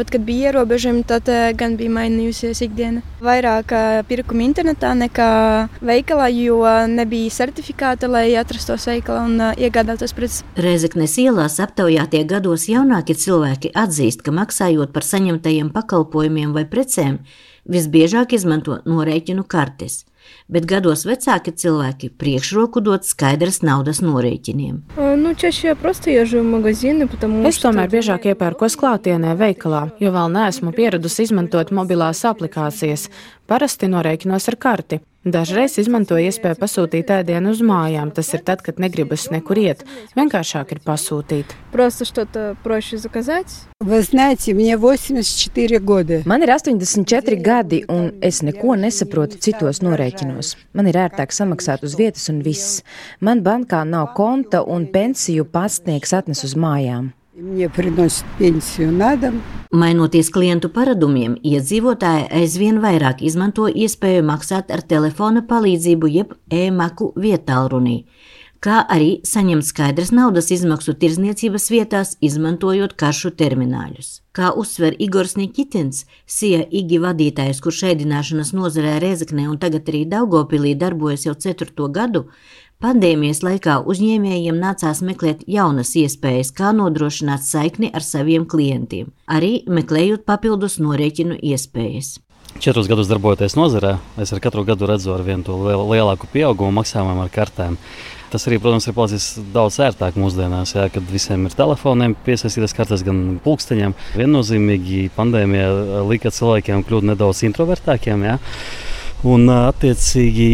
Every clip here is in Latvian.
Bet, kad bija ierobežojumi, tad gan bija mainījusies ikdiena. Vairāk pirkuma internetā nekā veikalā, jo nebija certifikāta, lai atrastos veikalā un iegādātos preces. Reizeknes ielās aptaujātie gados jaunākie cilvēki atzīst, ka maksājot par saņemtajiem pakalpojumiem vai precēm, visbiežāk izmanto norēķinu kartes bet gados vecāki cilvēki priekšroku dod skaidras naudas norēķiniem. Nu, magazini, es tomēr biežāk iepērkos klātienē veikalā, jo vēl neesmu pieradusi izmantot mobilās aplikācijas. Parasti norēķinos ar karti. Dažreiz izmantoju iespēju pasūtīt ēdienu uz mājām. Tas ir tad, kad negribas nekur iet. Vienkāršāk ir pasūtīt. Просто что-то проще заказать. Вы знаете, мне 84 года. Man ir 84 gadi, un es neko nesaprotu citos norēķinos. Man ir ērtāk samaksāt uz vietas un viss. Man bankā nav konta, un pensiju pastnieks atnes uz mājām. Mainoties klientu paradumiem, iedzīvotāji aizvien vairāk izmanto iespēju maksāt ar telefona palīdzību jeb e-maku vietālrunī, kā arī saņemt skaidras naudas izmaksu tirzniecības vietās, izmantojot karšu termināļus. Kā uzsver Igors Nikitins, SIA Igi vadītājs, kurš ēdināšanas nozarē Rezeknē un tagad arī Daugopilī darbojas jau ceturto gadu, Pandēmijas laikā uzņēmējiem nācās meklēt jaunas iespējas, kā nodrošināt saikni ar saviem klientiem, arī meklējot papildus norēķinu iespējas. Četrus gadus darbojoties nozarē, es ar katru gadu redzu ar vien to lielāku pieaugumu maksājumiem ar kartēm. Tas arī, protams, ir palicis daudz ērtāk mūsdienās, jā, kad visiem ir telefoniem piesaistītas kartes, gan pulksteņiem. Viennozīmīgi pandēmija lika cilvēkiem kļūt nedaudz introvertākiem. Jā. Un, attiecīgi,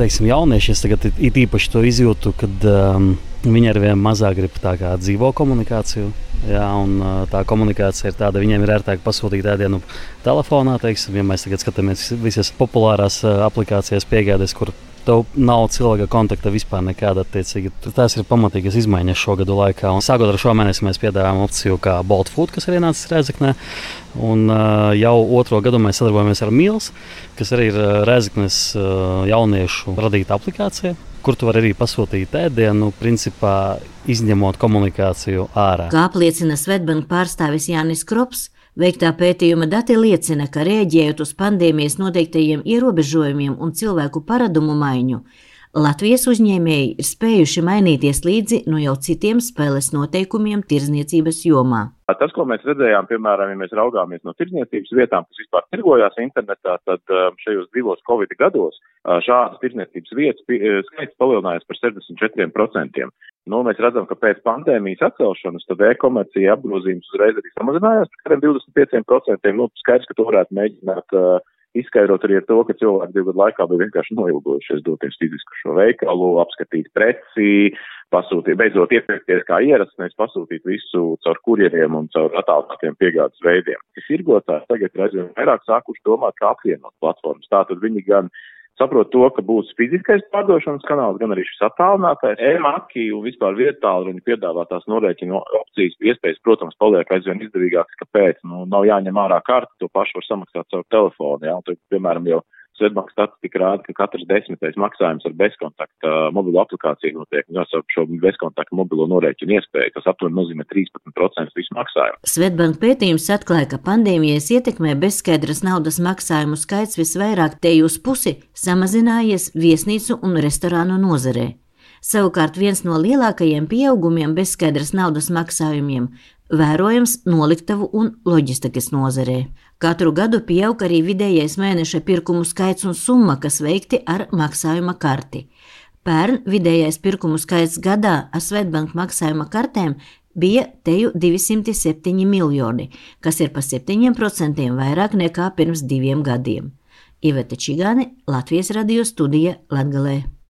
teiksim, jaunieši tagad it īpaši to izjūtu, kad um, viņi ar vien mazāk grib kā dzīvo komunikāciju. Jā, un, tā komunikācija ir tāda, viņiem ir ērtāk pasūtīt ēdienu telefonā. Teiksim, ja mēs tagad skatāmies visas populārās aplikācijas piegādes, kur tev nav cilvēka kontakta vispār nekāda. Attiecīgi. Tās ir pamatīgas izmaiņas šo gadu laikā. Un, sākot ar šo mēnesi, mēs piedāvājam opciju kā Bolt Food, kas ir ienācis Rezeknē. Un, uh, jau otro gadu mēs sadarbojamies ar Mīls, kas arī ir Rezeknes uh, jauniešu radīta aplikācija kur tu vari arī pasūtīt ēdienu, principā izņemot komunikāciju ārā. Kā apliecina Svetbanka pārstāvis Jānis Krops, Veiktā pētījuma dati liecina, ka rēģējot uz pandēmijas noteiktajiem ierobežojumiem un cilvēku paradumu maiņu, Latvijas uzņēmēji ir spējuši mainīties līdzi no jau citiem spēles noteikumiem tirzniecības jomā. Tas, ko mēs redzējām, piemēram, ja mēs raugāmies no tirzniecības vietām, kas vispār tirgojās internetā, tad šajos divos Covid gados šādas tirzniecības vietas skaits palielinājās par 64%. Nu, mēs redzam, ka pēc pandēmijas atcelšanas tad e-komercija apgrozījums uzreiz arī samazinājās par 25%. Nu, skaidrs, ka to varētu mēģināt uh, izskaidrot arī ar to, ka cilvēki divu gadu laikā bija vienkārši noilgojušies doties fiziski šo veikalu, apskatīt preci, pasūtīt, beidzot iepirkties kā ierasts, nevis pasūtīt visu caur kurjeriem un caur attālinātiem piegādes veidiem. Tirgotāji tagad ir aizvien vairāk sākuši domāt, kā apvienot platformas. Tātad viņi gan saprot to, ka būs fiziskais pārdošanas kanāls, gan arī šis attālinātais. E-maki un vispār vietālu viņi piedāvātās norēķinu opcijas iespējas, protams, paliek aizvien izdevīgākas, kāpēc, nu, nav jāņem ārā karti, to pašu var samaksāt caur telefonu, jā, un, tad, piemēram, jau Svetbanka statistika rāda, ka katrs desmitais maksājums ar bezkontakta mobilo aplikāciju notiek ar šo bezkontakta mobilo norēķinu iespēju, kas aptuveni nozīmē 13% visu maksājumu. Svetbanka pētījums atklāja, ka pandēmijas ietekmē bezskaidras naudas maksājumu skaits visvairāk te uz pusi samazinājies viesnīcu un restorānu nozarē. Savukārt viens no lielākajiem pieaugumiem bezskaidras naudas maksājumiem vērojams noliktavu un loģistikas nozarē. Katru gadu pieaug arī vidējais mēneša pirkumu skaits un summa, kas veikti ar maksājuma karti. Pērn vidējais pirkumu skaits gadā ar Svetbank maksājuma kartēm bija teju 207 miljoni, kas ir pa 7% vairāk nekā pirms diviem gadiem. Iveta Čigāne, Latvijas radio studija Latgalē.